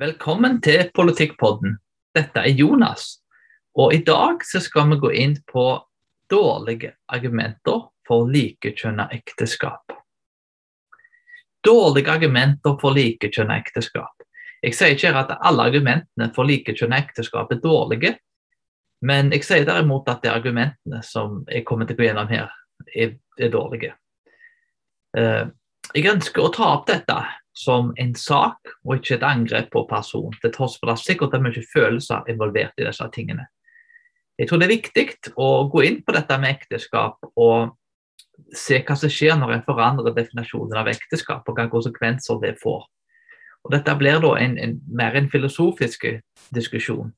Velkommen til Politikkpodden. Dette er Jonas. Og I dag så skal vi gå inn på dårlige argumenter for likekjønna ekteskap. Dårlige argumenter for likekjønna ekteskap. Jeg sier ikke at alle argumentene for likekjønna ekteskap er dårlige, men jeg sier derimot at de argumentene som jeg kommer til å gå gjennom her, er, er dårlige. Uh, jeg ønsker å ta opp dette som en sak og ikke et angrep på person, til tross for det sikkert er mye følelser involvert i disse tingene. Jeg tror det er viktig å gå inn på dette med ekteskap og se hva som skjer når en forandrer definasjonen av ekteskap, og hvilke konsekvenser det får. Og Dette blir da en, en, mer en filosofisk diskusjon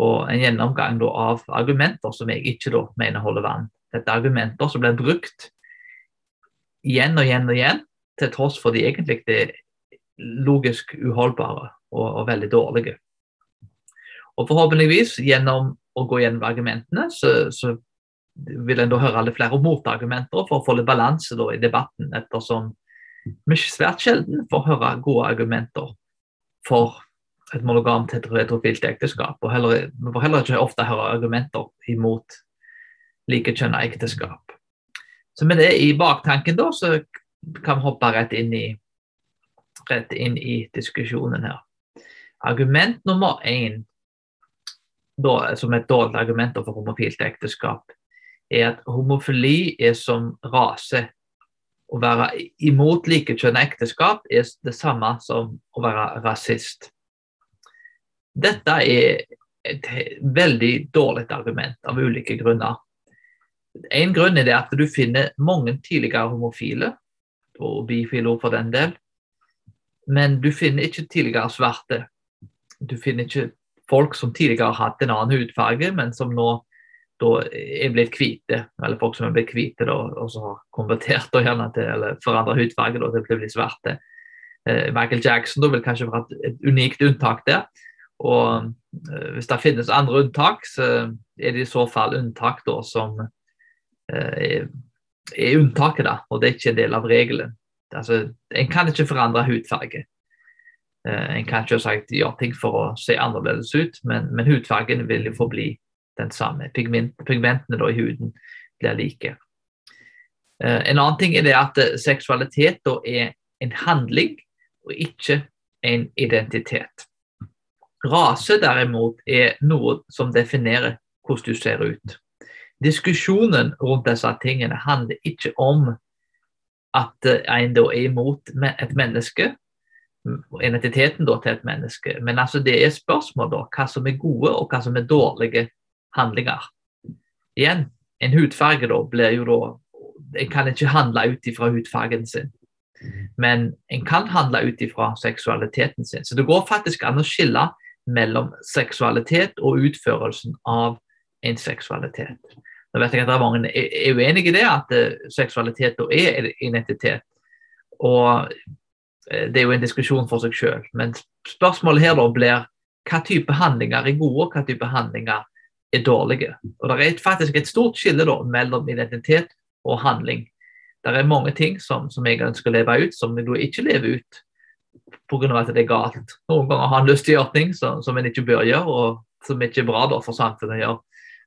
og en gjennomgang da, av argumenter som jeg ikke da, mener holder vann. Dette er argumenter som blir brukt igjen og igjen og igjen, til tross for de egentlig er logisk uholdbare og, og, veldig dårlige. Og Forhåpentligvis, gjennom å gå gjennom argumentene, så, så vil en da høre alle flere motargumenter for å få litt balanse i debatten, ettersom vi svært sjelden får høre gode argumenter for et monogamt heterofilt ekteskap. Og heller, vi får heller ikke ofte høre argumenter imot likekjønna ekteskap. Så med det i baktanken da, så kan hoppe rett inn i, rett inn i diskusjonen her. Argument nummer én, som et dårlig argument for homofilt ekteskap, er at homofili er som rase. Å være imot likekjønnet ekteskap er det samme som å være rasist. Dette er et veldig dårlig argument av ulike grunner. En grunn er det at du finner mange tidligere homofile og bifile for den del. Men du finner ikke tidligere svarte. Du finner ikke folk som tidligere har hatt en annen hudfarge, men som nå da er blitt hvite. Eller folk som er blitt hvite da, og så har konvertert da, gjerne til, eller forandra hudfarge da, til å bli svarte. Eh, Michael Jackson da, vil kanskje være et, et unikt unntak der. Og eh, hvis det finnes andre unntak, så er det i så fall unntak da, som eh, er unntaket, da, og det er ikke en del av regelen. Altså, en kan ikke forandre hudfarge. Uh, en kan ikke sagt, gjøre ting for å se annerledes ut, men, men hudfargen vil jo forbli den samme. Pigment, pigmentene da, i huden blir like. Uh, en annen ting er det at uh, seksualitet da, er en handling og ikke en identitet. Rase derimot er noe som definerer hvordan du ser ut diskusjonen rundt disse tingene handler ikke om at en da er imot et menneske, identiteten da til et menneske, men altså det er spørsmål da, hva som er gode og hva som er dårlige handlinger. Igjen, en hudfarge da blir jo da En kan ikke handle ut ifra hudfargen sin, men en kan handle ut ifra seksualiteten sin. Så det går faktisk an å skille mellom seksualitet og utførelsen av en seksualitet. Nå vet jeg at det er mange er uenig i det, at seksualitet seksualitet er identitet. Og uh, det er jo en diskusjon for seg sjøl. Men spørsmålet her da blir hva type handlinger er gode, og hva type handlinger er dårlige. Og Det er faktisk et stort skille da, mellom identitet og handling. Det er mange ting som, som jeg ønsker å leve ut, som jeg ikke lever ut pga. at det er galt. Noen ganger har en lyst til å gjøre ting som, som en ikke bør gjøre, og som ikke er bra da, for samfunnet å gjøre.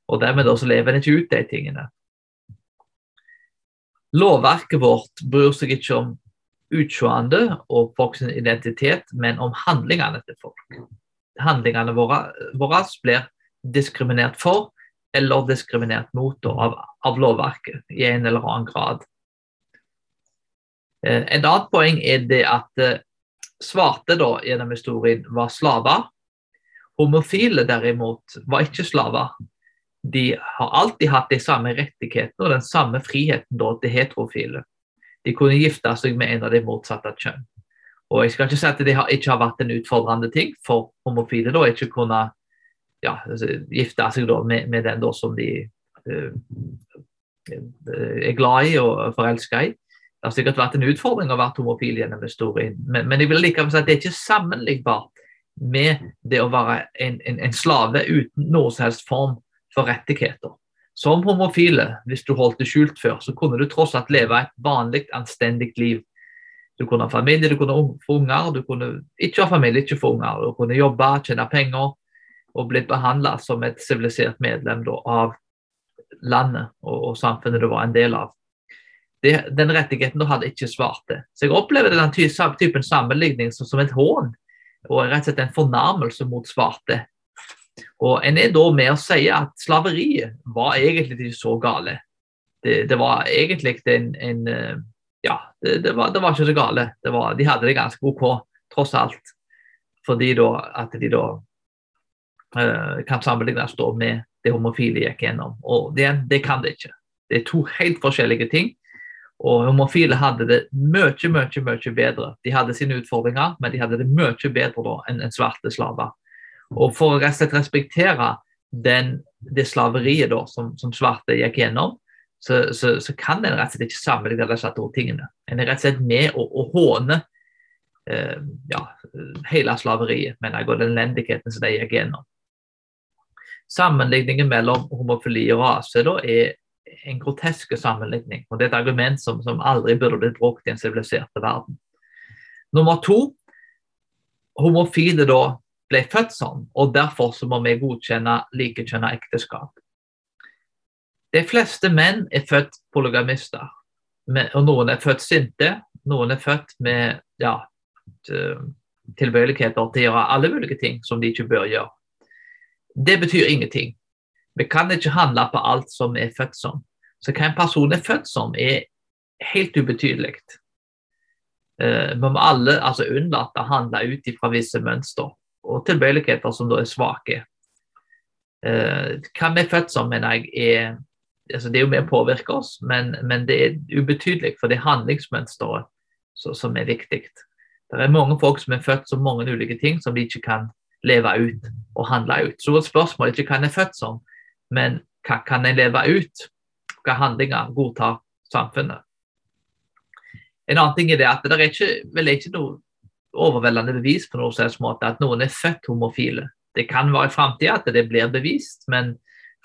Og dermed også lever en ikke ut de tingene. Lovverket vårt bryr seg ikke om utseende og folks identitet, men om handlingene til folk. Handlingene våre, våre blir diskriminert for eller diskriminert mot av, av, lovverket i en eller annen grad. Eh, et annet poeng er det at eh, svarte da, gjennom historien var slaver. Homofile derimot var ikke slaver de har alltid hatt de samme rettighetene og den samme friheten da, til heterofile. De kunne gifte seg med en av de motsatte kjønn. Og jeg skal ikke si at det ikke har vært en utfordrende ting for homofile da, ikke kunne ja, altså, gifte seg da, med, med, den da, som de uh, er glad i og forelska i. Det har sikkert vært en utfordring å være homofil gjennom historien, men, men jeg vil likevel si at det er ikke sammenlignbart med det å være en, en, en slave uten noen som helst form for rettigheter. Som homofile, hvis du holdt det skjult før, så kunne du tross alt leve et vanlig, anstendig liv. Du kunne ha familie, du kunne få unger, du kunne ikke ha familie, ikke få unger. Du kunne jobbe, tjene penger og blitt behandla som et sivilisert medlem da, av landet og, og, samfunnet du var en del av. Det, den rettigheten du hadde ikke svart det. Så jeg opplever den typen sammenligning som, som et hån og rett og slett en fornærmelse mot svarte. Og En er da med å si at slaveriet var egentlig ikke så gale. Det, det var egentlig en, en eh, Ja, det, det, var, det, var, ikke så gale. Var, de hadde det ganske OK, tross alt. Fordi da, at de da uh, kan sammenlignes da med det homofile gikk gjennom. Og det, det kan det ikke. Det er to helt forskjellige ting. Og homofile hadde det mye, mye mye bedre. De hadde sine utfordringer, men de hadde det mye bedre da enn en svarte slaver. Og for å rett og slett respektere den, det slaveriet da, som, som, svarte gikk gjennom, så, så, så, kan en rett og slett ikke sammenligne disse to tingene. En er rett og slett med å, å håne eh, ja, hele slaveriet mener jeg, og den elendigheten som de gikk gjennom. Sammenligningen mellom homofili og rase da, er en grotesk sammenligning. og Det er et argument som, som aldri burde blitt brukt i en sivilisert verden. Nummer to, homofile da ble født sånn, og derfor så må vi godkjenne likekjønna ekteskap. De fleste menn er født polygamister. og Noen er født sinte, noen er født med ja, tilbøyeligheter til å gjøre alle mulige ting som de ikke bør gjøre. Det betyr ingenting. Vi kan ikke handle på alt som er født som. Så hva en person er født som, er helt ubetydelig. Uh, vi må alle altså, unnlate å handle ut ifra visse mønster og tilbøyeligheter som da er svake. Uh, hva vi er født som, mener jeg, er altså Det er jo med å påvirke oss, men, men det er ubetydelig for det er handlingsmønsteret som er viktig. Det er mange folk som er født som mange ulike ting som de ikke kan leve ut og handle ut. Så vårt spørsmål er ikke hva en er født som, men hva kan en leve ut? Hvilke handlinger godtar samfunnet? En annen ting er det at det er ikke, vel ikke noe overveldende bevis på noen måte at noen er født homofile. Det kan være i framtida at det blir bevist, men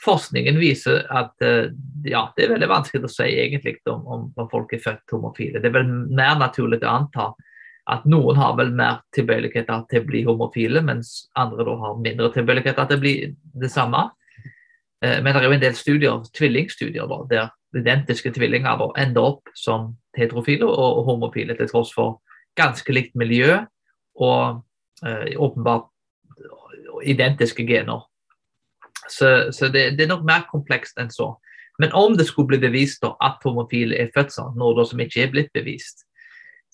forskningen viser at eh, ja, det er veldig vanskelig å si egentlig om, om, om folk er født homofile. Det er vel mer naturlig å anta at noen har vel mer tilbøyeligheter til å bli homofile, mens andre da har mindre tilbøyeligheter til å bli det samme. Eh, men det er jo en del studier, tvillingstudier da, der identiske tvillinger ender opp som heterofile og homofile, til tross for ganske likt miljø og eh, åpenbart identiske gener. Så, så det, det, er nok mer komplekst enn så. Men om det skulle bli bevist da, at homofile er født sånn, noe som ikke er blitt bevist,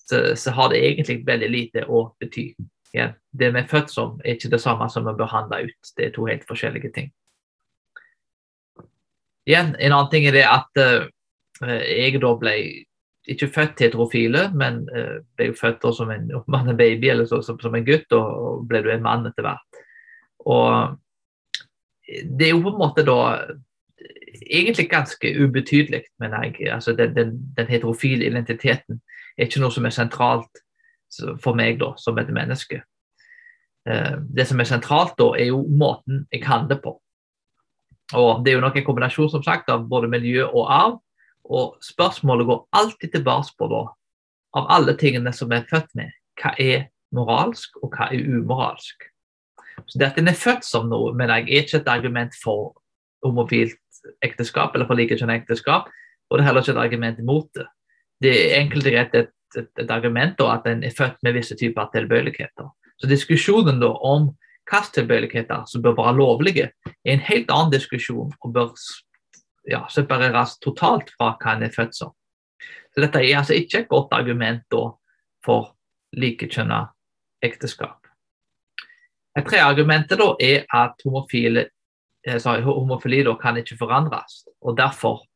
så, så, har det egentlig veldig lite å bety. Ja, det født som, er ikke det samme som vi bør handle ut. Det er to helt forskjellige ting. Igjen, en annen ting er det at uh, jeg da ble ikke født heterofile, men uh, ble jo født som en, man en baby eller så, som, som, en gutt, og, ble du en mann etter hvert. Og det er jo på en måte da egentlig ganske ubetydelig, mener jeg. Altså den, den, den, heterofile identiteten er ikke noe som er sentralt for meg da, som et menneske. Det som er sentralt da, er jo måten jeg handler på. Og Det er jo nok en kombinasjon som sagt, av både miljø og arv. Og spørsmålet går alltid tilbake på da, av alle tingene som vi er født med, hva er moralsk, og hva er umoralsk. Så Det at en er født som noe, mener jeg er ikke et argument for homofilt ekteskap eller for likekjønnet ekteskap, og det er heller ikke et argument imot det. Det er enkelt og greit et, et, et, argument da, at en er født med visse typer tilbøyeligheter. Så diskusjonen da om hvilke tilbøyeligheter som bør være lovlige, er en helt annen diskusjon og bør ja, separeres totalt fra hva en er født som. Så Dette er altså ikke et godt argument da, for likekjønna ekteskap. Et tredje argumentet da, er at eh, sorry, homofili da, kan ikke forandres. og Derfor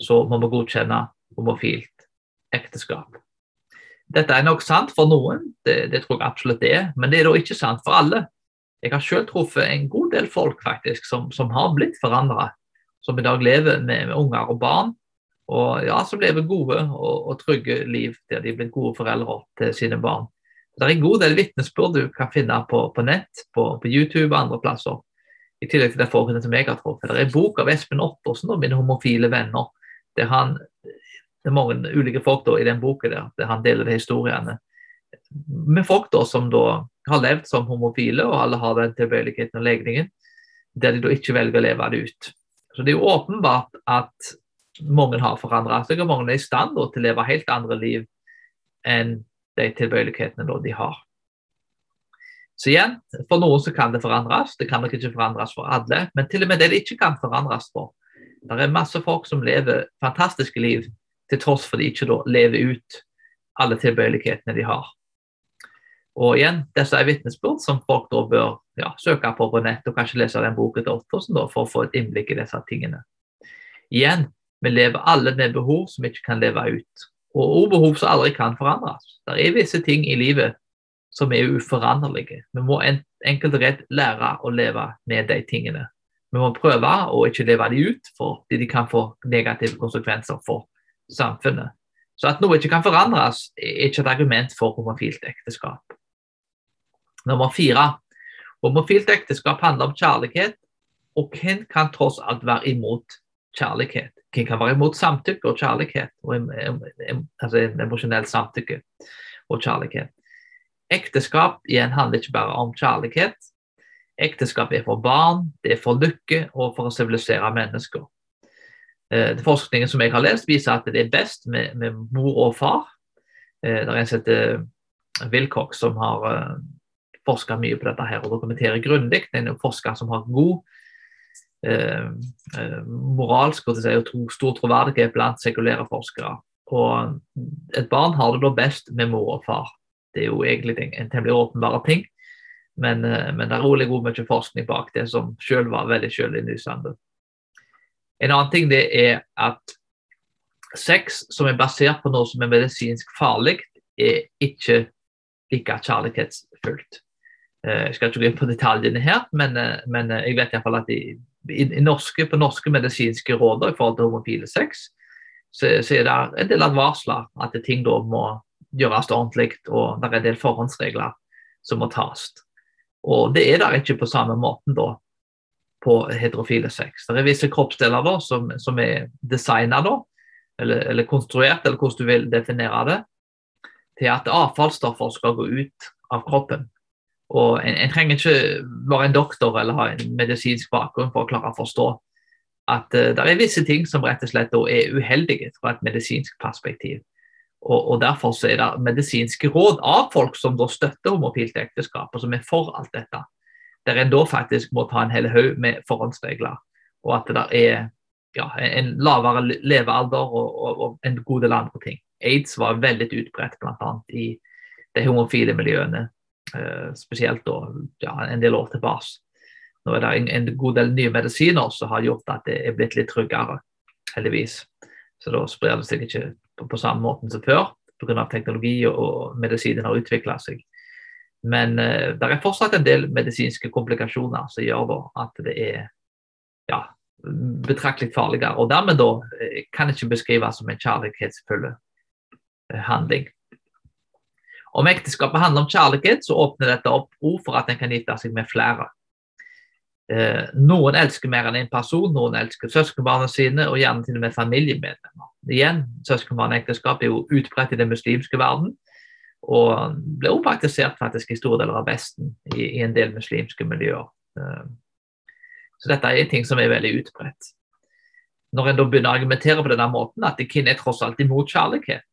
så må vi godkjenne homofilt ekteskap. Dette er nok sant for noen, det, det tror jeg absolutt det er, men det er da ikke sant for alle. Jeg har selv truffet en god del folk faktisk som, som har blitt forandra. Som i dag lever med, med, unger og barn, og ja, som lever gode og, og trygge liv der de er blitt gode foreldre til sine barn. Det er en god del vitnesbyrd du kan finne på, på nett, på, på, YouTube og andre plasser. I tillegg til det forholdet som jeg har truffet. Det er en bok av Espen Ottersen og mine homofile venner, der han det er mange ulike folk da, i den boken der, der han deler de historiene med folk da, som da har levd som homofile, og alle har den tilbøyeligheten og legningen, der de da ikke velger å leve det ut. Så Det er jo åpenbart at mange har forandret seg, og mange er i stand til å leve helt andre liv enn de tilbøyelighetene de har. Så igjen, For noen så kan det forandres, det kan nok ikke forandres for alle. Men til og med det det ikke kan forandres for. Det er masse folk som lever fantastiske liv til tross for de ikke da lever ut alle tilbøyelighetene de har. Og igjen, disse er vitnesbyrd som folk da bør ja, søke på på nett og kanskje lese den boken til Ottosen for å få et innblikk i disse tingene. Igjen, vi lever alle med behov som vi ikke kan leve ut. Og også behov som aldri kan forandres. Det er visse ting i livet som er uforanderlige. Vi må en, enkelt og rett lære å leve med de tingene. Vi må prøve å ikke leve de ut, fordi de kan få negative konsekvenser for samfunnet. Så at noe ikke kan forandres, er ikke et argument for homofilt ekteskap. Nummer fire. Homofilt ekteskap handler om kjærlighet, og hvem kan tross alt være imot kjærlighet? Hvem kan være imot samtykke og kjærlighet? Og, altså emosjonell samtykke og kjærlighet. Ekteskap igjen handler ikke bare om kjærlighet. Ekteskap er for barn, det er for lykke og for å sivilisere mennesker. Eh, forskningen som jeg har lest, viser at det er best med, med mor og far. Eh, det er en som heter eh, Wilcox, som har uh, forska mye på dette her og dokumenterer grundig. Det er en forsker som har god eh, uh, moralsk og si, stor troverdighet blant sekulære forskere. Og et barn har det da best med mor og far. Det er jo egentlig en, temmelig åpenbare ting, men, men det er rolig god mye forskning bak det som selv var veldig selvinnlysende. En annen ting det er at sex som er basert på noe som er medisinsk farlig, er ikke like kjærlighetsfullt. Eh, jeg skal ikke gå inn på detaljene her, men, eh, men eh, jeg vet iallfall at i, i, i norske, på norske medisinske råder i forhold til homofile sex, så, så, er det en del advarsler at ting da må gjøres ordentlig, og det er en del forhåndsregler som må tas. Og det er der ikke på samme måten da på heterofile sex. Det er visse kroppsdeler da, som, som er designa eller, eller, konstruert, eller hvordan du vil definere det, til at avfallsstoffer skal gå ut av kroppen. Og En, en trenger ikke være en doktor eller ha en medisinsk bakgrunn for å klare å forstå at uh, det er visse ting som rett og slett er uheldige fra et medisinsk perspektiv. Og, og Derfor er det medisinske råd av folk som da støtter homofilt ekteskap, og som er for alt dette der en da faktisk må ta en hel haug med forhåndsregler. Og at det er ja, en lavere levealder og, og, og, en god del andre ting. Aids var veldig utbredt bl.a. i de homofile miljøene, spesielt da, ja, en del år tilbake. Nå er det en, en, god del nye medisiner som har gjort at det er blitt litt tryggere, heldigvis. Så da sprer det seg ikke på, på samme måte som før, pga. teknologi og, og medisinen har utvikla seg. Men eh, det er fortsatt en del medisinske komplikasjoner som gjør da, at det er ja, betraktelig farligere. Og dermed da uh, kan ikke beskrives som en kjærlighetsfull uh, handling. Om ekteskapet handler om kjærlighet, så åpner dette opp ord for at en kan gifte seg med flere. Eh, noen elsker mer enn én en person, noen elsker søskenbarna sine, og gjerne til og med familiemedlemmer. Igjen, Søskenbarnekteskap er jo utbredt i den muslimske verden, og ble også praktisert faktisk i store deler av Vesten, i, i en del muslimske miljøer. Eh, så dette er ting som er veldig utbredt. Når en da begynner å argumentere på denne måten, at kvinner er tross alt imot kjærlighet?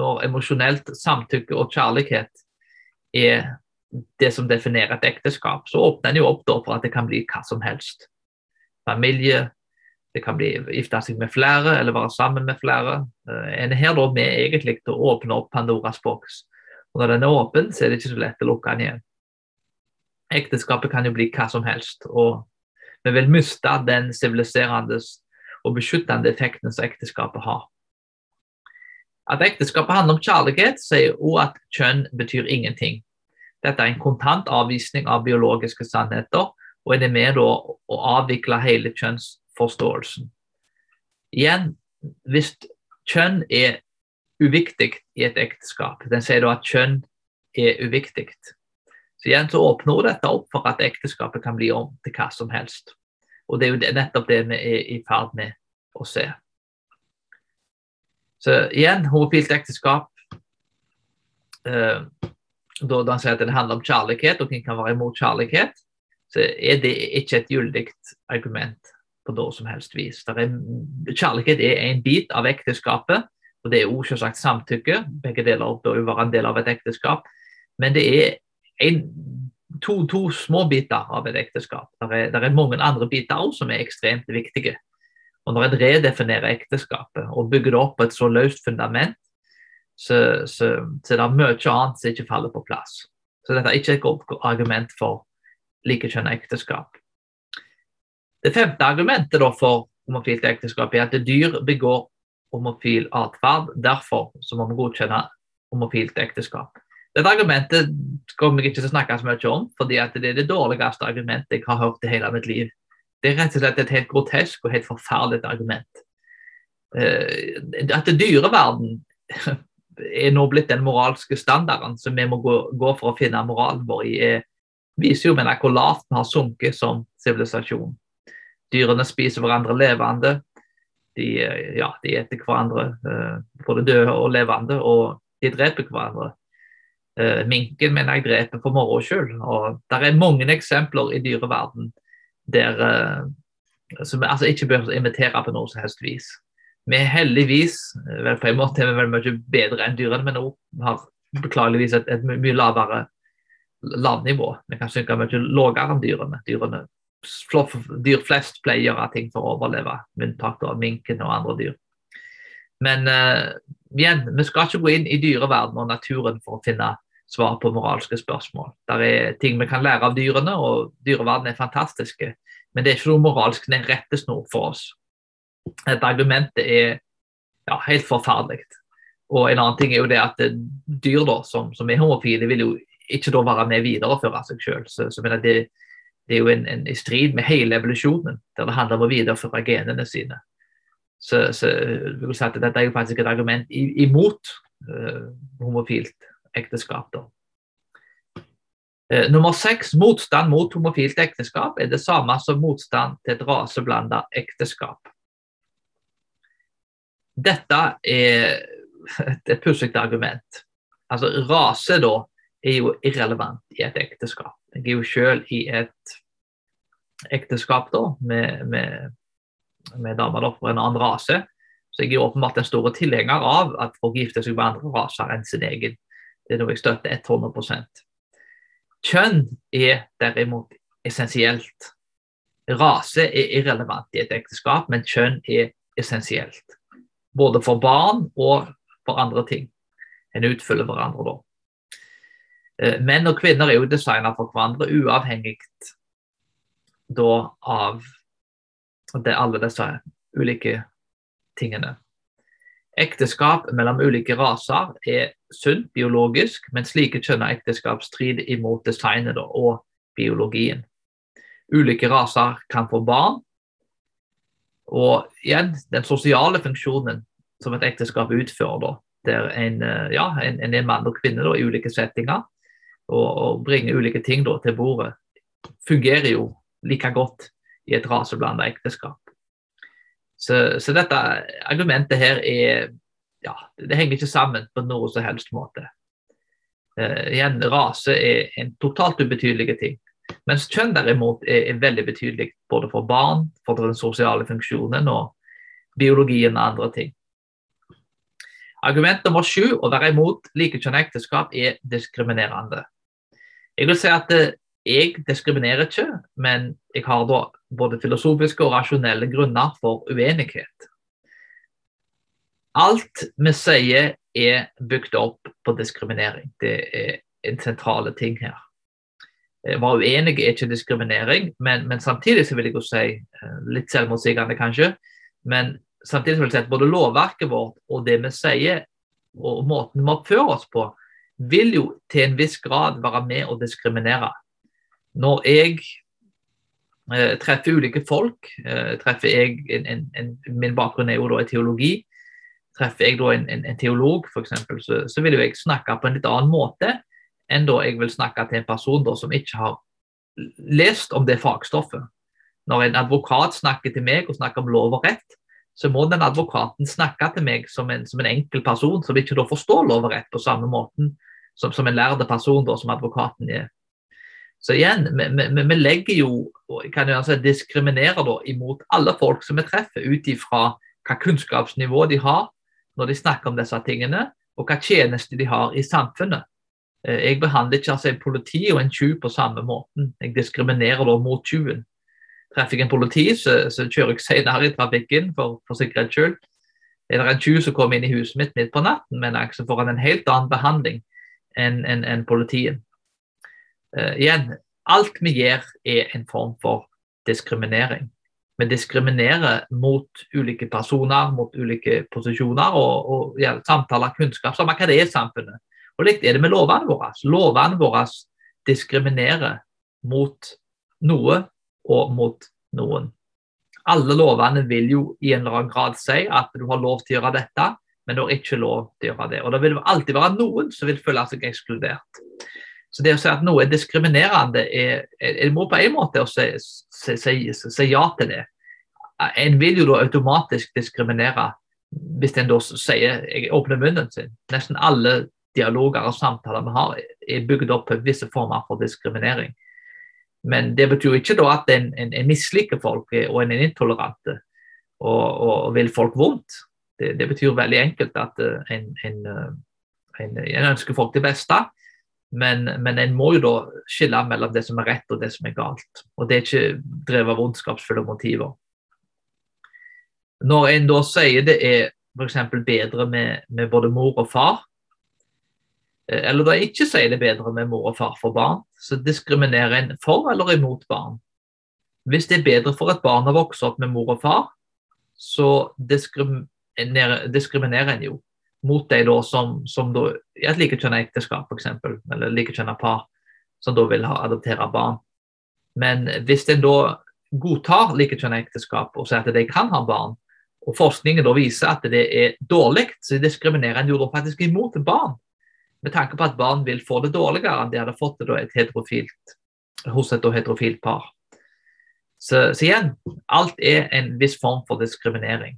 Når emosjonelt samtykke og kjærlighet er det som definerer et ekteskap, så åpner en jo opp for at det kan bli hva som helst. Familie, det kan bli gifte seg med flere eller være sammen med flere. Eh, en er her da med egentlig til å åpne opp Pandoras boks og når den er åpen, så er det ikke så lett å lukke den igjen. Ekteskapet kan jo bli hva som helst, og vi vil miste den siviliserende og beskyttende effekten som ekteskapet har. At ekteskapet handler om kjærlighet, sier også at kjønn betyr ingenting. Dette er en kontant avvisning av biologiske sannheter, og er det med å avvikle hele kjønnsforståelsen. Igjen, hvis kjønn er uviktig i et ekteskap. Den sier da at kjønn er uviktig. Så igjen så åpner dette opp for at ekteskapet kan bli om til hva som helst. Og det er jo nettopp det vi er i ferd med å se. Så igjen, homofilt ekteskap eh, Da han sier at det handler om kjærlighet, og hvem kan være imot kjærlighet, så er det ikke et gyldig argument på noe som helst vis. Er, kjærlighet er en bit av ekteskapet, og det er også selvsagt samtykke. Begge deler bør jo være en del av et ekteskap. Men det er en, to, to, små biter av et ekteskap. Det er, er, mange andre biter også som er ekstremt viktige. Og når en redefinerer ekteskapet og bygger det opp på et så løst fundament, så, så, så det er mye annet som ikke faller på plass. Så dette er ikke et godt argument for likekjønnet ekteskap. Det femte argumentet for homofilt ekteskap er at dyr begår homofil atferd. Derfor må vi godkjenne homofilt ekteskap. Dette argumentet kommer jeg ikke til å snakke så mye om, fordi det er det dårligste argumentet jeg har hørt i hele mitt liv. Det er rett og slett et helt grotesk og helt forferdelig argument. Uh, at dyreverden er nå blitt den moralske standarden som vi må gå, for å finne moralen vår i, er, viser jo mener, hvor lavt vi har sunket som sivilisasjon. Dyrene spiser hverandre levende. De, eh, ja, de eter hverandre, både døde og levende, og de dreper hverandre. Minken mener jeg dreper for moro skyld. Og det er mange eksempler i dyreverden der uh, som altså ikke bør invitere på noe som helst vis. Vi er heldigvis vel på en måte er vi vel mye bedre enn dyrene, men også har beklageligvis et, et mye lavere lavnivå. Vi kan synke mye lavere enn dyrene. dyrene. Dyr flest pleier å gjøre ting for å overleve, med unntak av minken og andre dyr. Men uh, igjen, vi skal ikke gå inn i dyreverdenen og naturen for å finne svar på moralske spørsmål. Det er ting vi kan lære av dyrene, og dyreverdenen er fantastiske. Men det er ikke noe moralsk rettesnor for oss. Et argument er ja, helt forferdelig. Og en annen ting er jo det at dyr da, som, som er homofile, vil jo ikke da være med videreføre seg sjøl. Så, det, er jo en, en, i strid med hele evolusjonen, der det handler om å videreføre genene sine. Så, så vil si at dette er jo faktisk et argument imot uh, homofilt ekteskap. Da. Eh, nummer seks, motstand mot homofilt ekteskap er det samme som motstand til et raseblanda ekteskap. Dette er et, pussig argument. Altså, rase da er jo irrelevant i et ekteskap. Jeg er jo selv i et ekteskap da, med, med, med damer fra en annen rase. Så jeg er åpenbart en stor tilhenger av at folk gifter seg med andre raser enn sin egen. Det er noe jeg støtter 100% Kjønn er derimot essensielt. Rase er irrelevant i et ekteskap, men kjønn er essensielt. Både for barn og for andre ting. En utfyller hverandre da. Eh, menn og kvinner er jo designet for hverandre uavhengig da av det, alle disse ulike tingene. Ekteskap mellom ulike raser er sunt biologisk, men slike kjønna ekteskap strider imot designet og biologien. Ulike raser kan få barn. Og igjen, den sosiale funksjonen som et ekteskap utfører, da, der en, eh, ja, en, en er mann og kvinne da, i ulike settinger og, og bringer ulike ting da, til bordet, fungerer jo like godt i et raseblanda ekteskap. Så, så, dette argumentet her er ja, det henger ikke sammen på noen som helst måte. Uh, igjen, Rase er en totalt ubetydelig ting. Mens kjønn derimot er, er, veldig betydelig både for barn, for den sosiale funksjonen og biologien og andre ting. Argument nummer sju, å være imot likekjønnet ekteskap, er diskriminerende. Jeg vil si at eh, jeg diskriminerer ikke, men jeg har da både filosofiske og rasjonelle grunner for uenighet. Alt vi sier er bygd opp på diskriminering. Det er en sentrale ting her. Å være uenig er ikke diskriminering, men, men, samtidig så vil jeg jo si, eh, litt selvmotsigende kanskje, men samtidig vil jeg si at både lovverket vårt og det vi sier, og måten vi oppfører oss på, vil jo til en viss grad være med å diskriminere. Når jeg eh, treffer ulike folk, eh, treffer jeg en, en, en, Min bakgrunn er jo da i teologi. Treffer jeg da en, en teolog, f.eks., så, så vil jeg snakke på en litt annen måte enn da jeg vil snakke til en person da, som ikke har lest om det fagstoffet. Når en advokat snakker til meg og snakker om lov og rett, så må den advokaten snakke til meg som en, som en enkel person som ikke da forstår lov og rett på samme måten som, som en lærde person da, som advokaten er. Så igjen, vi, vi, vi legger jo, kan jo altså diskriminere da imot alle folk som vi treffer, ut ifra hva kunnskapsnivå de har når de snakker om disse tingene, og hva tjeneste de har i samfunnet. Eh, jeg behandler ikke altså en politi og en tjuv på samme måten. Jeg diskriminerer da mot tjuven. Treffer jeg en politi, så, så kjører jeg senere i trafikken for, for sikkerhets skyld. Er det en tjuv som kommer inn i huset mitt midt på natten, men så får han en helt annen behandling enn en, en politiet. Uh, igjen, alt vi gjør er en form for diskriminering. Vi diskriminerer mot ulike personer, mot ulike posisjoner og, og ja, samtaler, kunnskap, samme hva det er i samfunnet. Og likt er det med lovene våre. Lovene våre diskriminerer mot noe og mot noen. Alle lovene vil jo i en eller annen grad si at du har lov til å gjøre dette, men du har ikke lov til å gjøre det. Og det vil alltid være noen som vil føle seg ekskludert. Så det å si at noe er diskriminerende, er, er må på en måte si, si, si, ja til det. En vil jo da automatisk diskriminere hvis en da sier jeg åpner munnen sin. Nesten alle dialoger og samtaler vi har, er bygd opp på visse former for diskriminering. Men det betyr ikke da at en, en, en misliker folk og en er intolerant og, og, vil folk vondt. Det, det, betyr veldig enkelt at eh, en, en, ønsker folk det beste, men, men en må jo da skille mellom det som er rett og det som er galt. Og det er ikke drevet av ondskapsfulle motiver. Når en da sier det er f.eks. bedre med, med både mor og far, Eh, eller da ikke sier det bedre med mor og far for barn, så diskriminerer en for eller imot barn. Hvis det er bedre for et barn å vokse opp med mor og far, så diskriminerer, diskriminerer en jo mot deg da som, som da, i et likekjønna ekteskap f.eks., eller likekjønna par, som da vil ha, adoptere barn. Men hvis en da godtar likekjønna ekteskap og sier at de kan ha barn, og forskningen da viser at det er dårlig, så diskriminerer en jo da faktisk imot barn med tanke på at barn vil få det dårligere enn de hadde fått det et heterofilt, hos et heterofilt par. Så, så, igjen, alt er en viss form for diskriminering.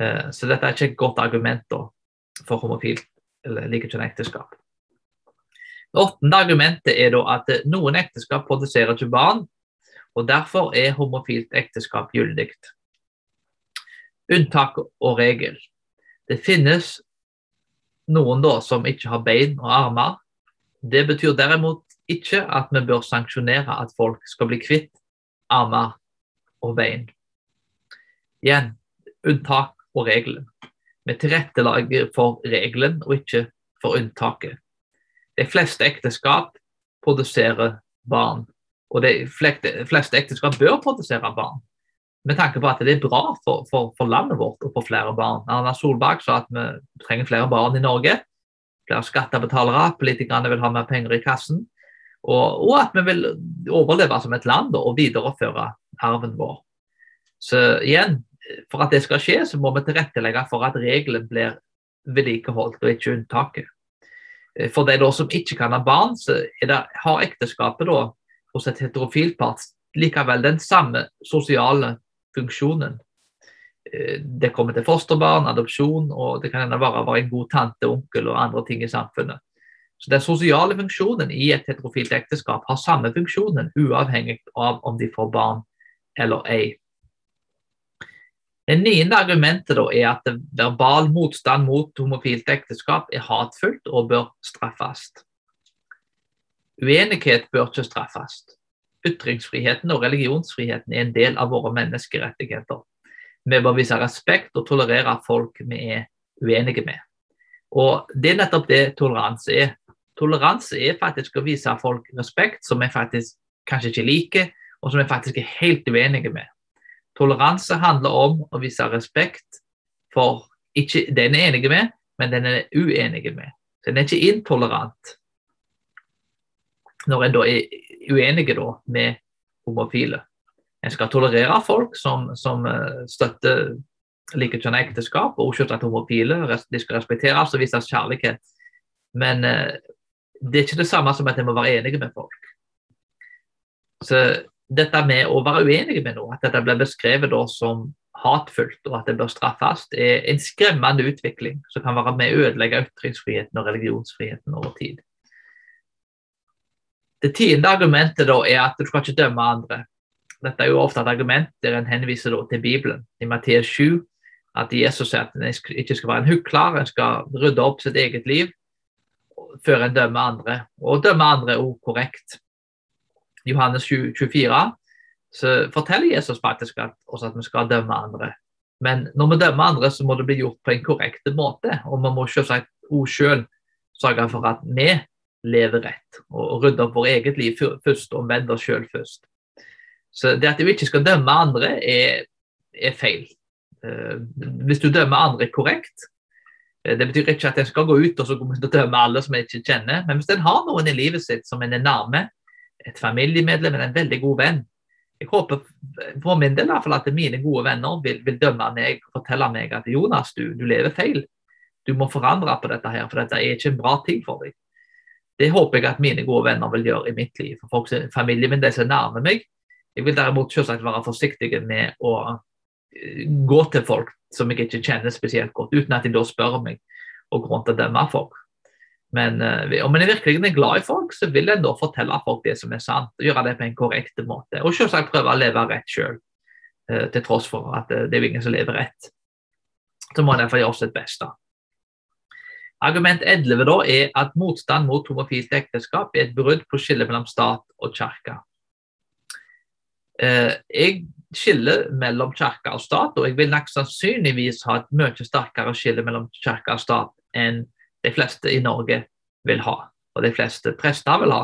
Uh, så dette er ikke et godt argument da, for homofilt eller likekjønnet ekteskap. Det åttende argumentet er da at noen ekteskap produserer ikke barn, og derfor er homofilt ekteskap gyldig. Unntak og regel. Det finnes noen da som ikke har bein og armer. Det betyr derimot ikke at vi bør sanksjonere at folk skal bli kvitt armer og bein. Igjen unntak og regelen. Vi tilrettelager for regelen og ikke for unntaket. De fleste ekteskap produserer barn, og de fleste ekteskap bør produsere barn med tanke på at det er bra for, for, for landet vårt å få flere barn. Erna Solberg sa at vi trenger flere barn i Norge. Flere skattebetalere, politikerne vil ha mer penger i kassen. Og, og at vi vil overleve som et land og videreføre arven vår. Så igjen, for at det skal skje, så må vi tilrettelegge for at regelen blir vedlikeholdt og ikke unntaket. For de som ikke kan ha barn, så det, har ekteskapet da, hos et heterofilt part likevel den samme sosiale funksjonen. Eh, det kommer til fosterbarn, adopsjon, og det kan hende bare være en god tante, onkel og andre ting i samfunnet. Så Den sosiale funksjonen i et heterofilt ekteskap har samme funksjonen, uavhengig av om de får barn eller ei. Det niende argumentet er at verbal motstand mot homofilt ekteskap er hatfullt og bør straffes. Uenighet bør ikke straffes. Ytringsfriheten og religionsfriheten er en del av våre menneskerettigheter. Vi bør vise respekt og tolerere folk vi er uenige med. Og Det er nettopp det toleranse er. Toleranse er faktisk å vise folk respekt som vi faktisk kanskje ikke liker, og som vi faktisk er helt uenige med. Toleranse handler om å vise respekt for ikke den er enige med, men den er uenige med. Så Den er ikke intolerant når en da er uenige da, med homofile. En skal tolerere folk som, som uh, støtter likekjønnet ekteskap, og selvsagt homofile. De skal respekteres og vises kjærlighet. Men uh, det er ikke det samme som at en må være enige med folk. Så dette med å være uenige med noe, at dette blir beskrevet som hatfullt, og at det bør straffes, er en skremmende utvikling som kan være med å ødelegge ytringsfriheten og religionsfriheten over tid. Det tiende argumentet da er at du skal ikke dømme andre. Dette er jo ofte et argument der en henviser til Bibelen. I Matteus 7 at Jesus sier at en ikke skal være en hukler, en skal rydde opp sitt eget liv før en dømmer andre. Og dømme andre er også korrekt. Johannes 24 så forteller Jesus faktisk at, også at vi skal dømme andre. Men når vi dømmer andre, så må det bli gjort på en korrekt måte. Og vi må selvsagt òg sjøl sørge for at vi lever rett, og rydde opp vårt eget liv først, og omvende oss sjøl først. Så det at vi ikke skal dømme andre, er, er feil. Uh, hvis du dømmer andre korrekt, uh, det betyr ikke at en skal gå ut og så dømme alle som en ikke kjenner, men hvis en har noen i livet sitt som en er nærme, et familiemedlem eller en veldig god venn, jeg håper for min del at mine gode venner vil, vil dømme meg og fortelle meg at Jonas, du, du, lever feil. Du må forandre på dette, her, for dette er ikke en bra ting for deg. Det håper jeg at mine gode venner vil gjøre i mitt liv. For folk, familien min, de som nærmer nærme meg. Jeg vil derimot selvsagt være forsiktig med å eh, gå til folk som jeg ikke kjenner spesielt godt, uten at de da spør meg og går til å dømme folk. Men uh, om en virkelig er glad i folk, så vil en da fortelle folk det som er sant. og Gjøre det på en korrekt måte. Og selvsagt prøve å leve rett sjøl, uh, til tross for at uh, det er ingen som lever rett. Så må en derfor gjøre sitt beste. Argument 11 da er at motstand mot homofilt ekteskap er et brudd på skillet mellom stat og kirke. Jeg skiller mellom kirke og stat, og jeg vil nok sannsynligvis ha et mye sterkere skille mellom kirke og stat enn de fleste i Norge vil ha, og de fleste prester vil ha.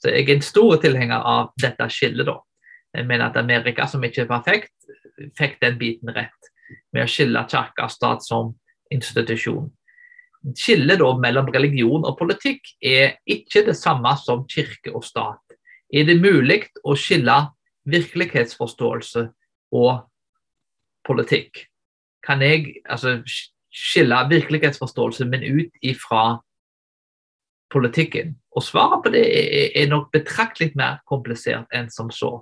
Så jeg er en stor tilhenger av dette skillet. da. Jeg mener at Amerika, som ikke er perfekt, fikk den biten rett med å skille kirke og stat som institusjon. Skillet da mellom religion og politikk er ikke det samme som kirke og stat. Er det mulig å skille virkelighetsforståelse og politikk? Kan jeg altså, skille virkelighetsforståelsen min ut ifra politikken? Og svaret på det er nok betraktelig mer komplisert enn som så.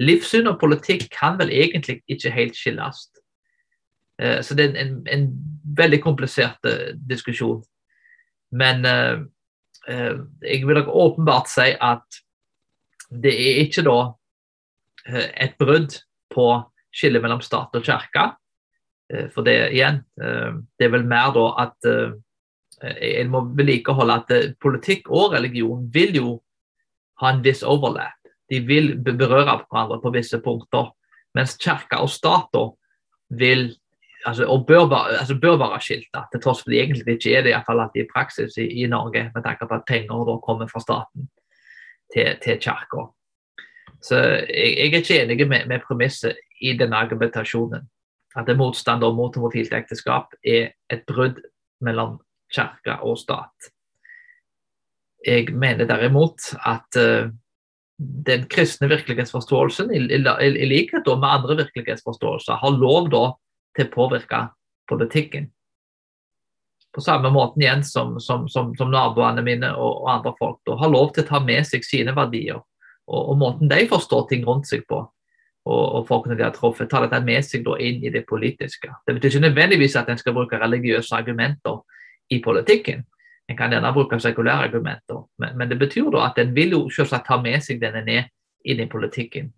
Livssyn og politikk kan vel egentlig ikke helt skilles. Eh, så det er en, en veldig komplisert eh, diskusjon. Men uh, jeg vil nok åpenbart si at det er ikke da et brudd på skillet mellom stat og kirke. Eh, for det igjen, eh, det er vel mer da at eh, en må vedlikeholde at politikk og religion vil jo ha en viss overlap. De vil berøre hverandre på visse punkter. Mens kirke og stat vil altså, og bør, altså, bør være skilta, til tross for de egentlig ikke er det, iallfall alltid i praksis i, i, Norge, med tanke på at penger da kommer fra staten til, til kirka. Så jeg, jeg, er ikke enig med, med premisset i denne argumentasjonen at motstander mot homofilt ekteskap er et brudd mellom kirke og stat. Jeg mener derimot at uh, den kristne virkelighetsforståelsen, i, i, i likhet med andre virkelighetsforståelser, har lov da, til å påvirke politikken. På samme måte igjen som, som, som, som naboene mine og, og, andre folk da, har lov til å ta med seg sine verdier og, og måten de forstår ting rundt seg på og, og folkene de har truffet, tar dette med seg inn i det politiske. Det betyr ikke nødvendigvis at en skal bruke religiøse argumenter i politikken. En kan gjerne bruke sekulære argumenter, men, men, det betyr da at en vil jo selvsagt ta med seg denne ned inn i politikken.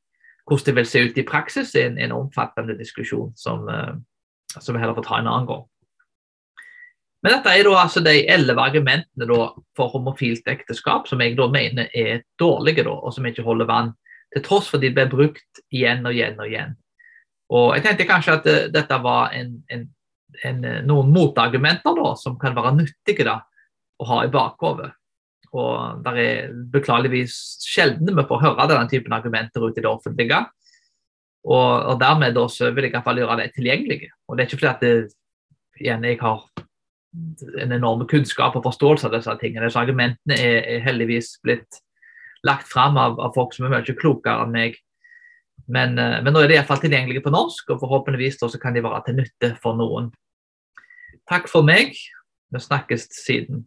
Hvordan det vil se ut i praksis, er en, en omfattende diskusjon som, uh, som vi heller får ta en annen gang. Men dette er da altså de elleve argumentene for homofilt ekteskap som jeg da mener er dårlige, da, og som ikke holder vann til tross for at de ble brukt igjen og igjen og igjen. Og Jeg tenkte kanskje at uh, dette var en, en, en, eh, noen motargumenter da, som kan være nyttige da, å ha i bakhodet. Og det er beklageligvis sjelden vi får høre denne typen argumenter ute i det offentlige. Og, og dermed da, så vil jeg i hvert fall gjøre det tilgjengelige. Og det er ikke fordi at det, igjen, jeg har en enorm kunnskap og forståelse av disse tingene. Disse argumentene er, er heldigvis blitt lagt fram av, av, folk som er mye klokere enn meg. Men, uh, men nå er de iallfall tilgjengelige på norsk, og forhåpentligvis så kan de være til nytte for noen. Takk for meg. Vi snakkes siden.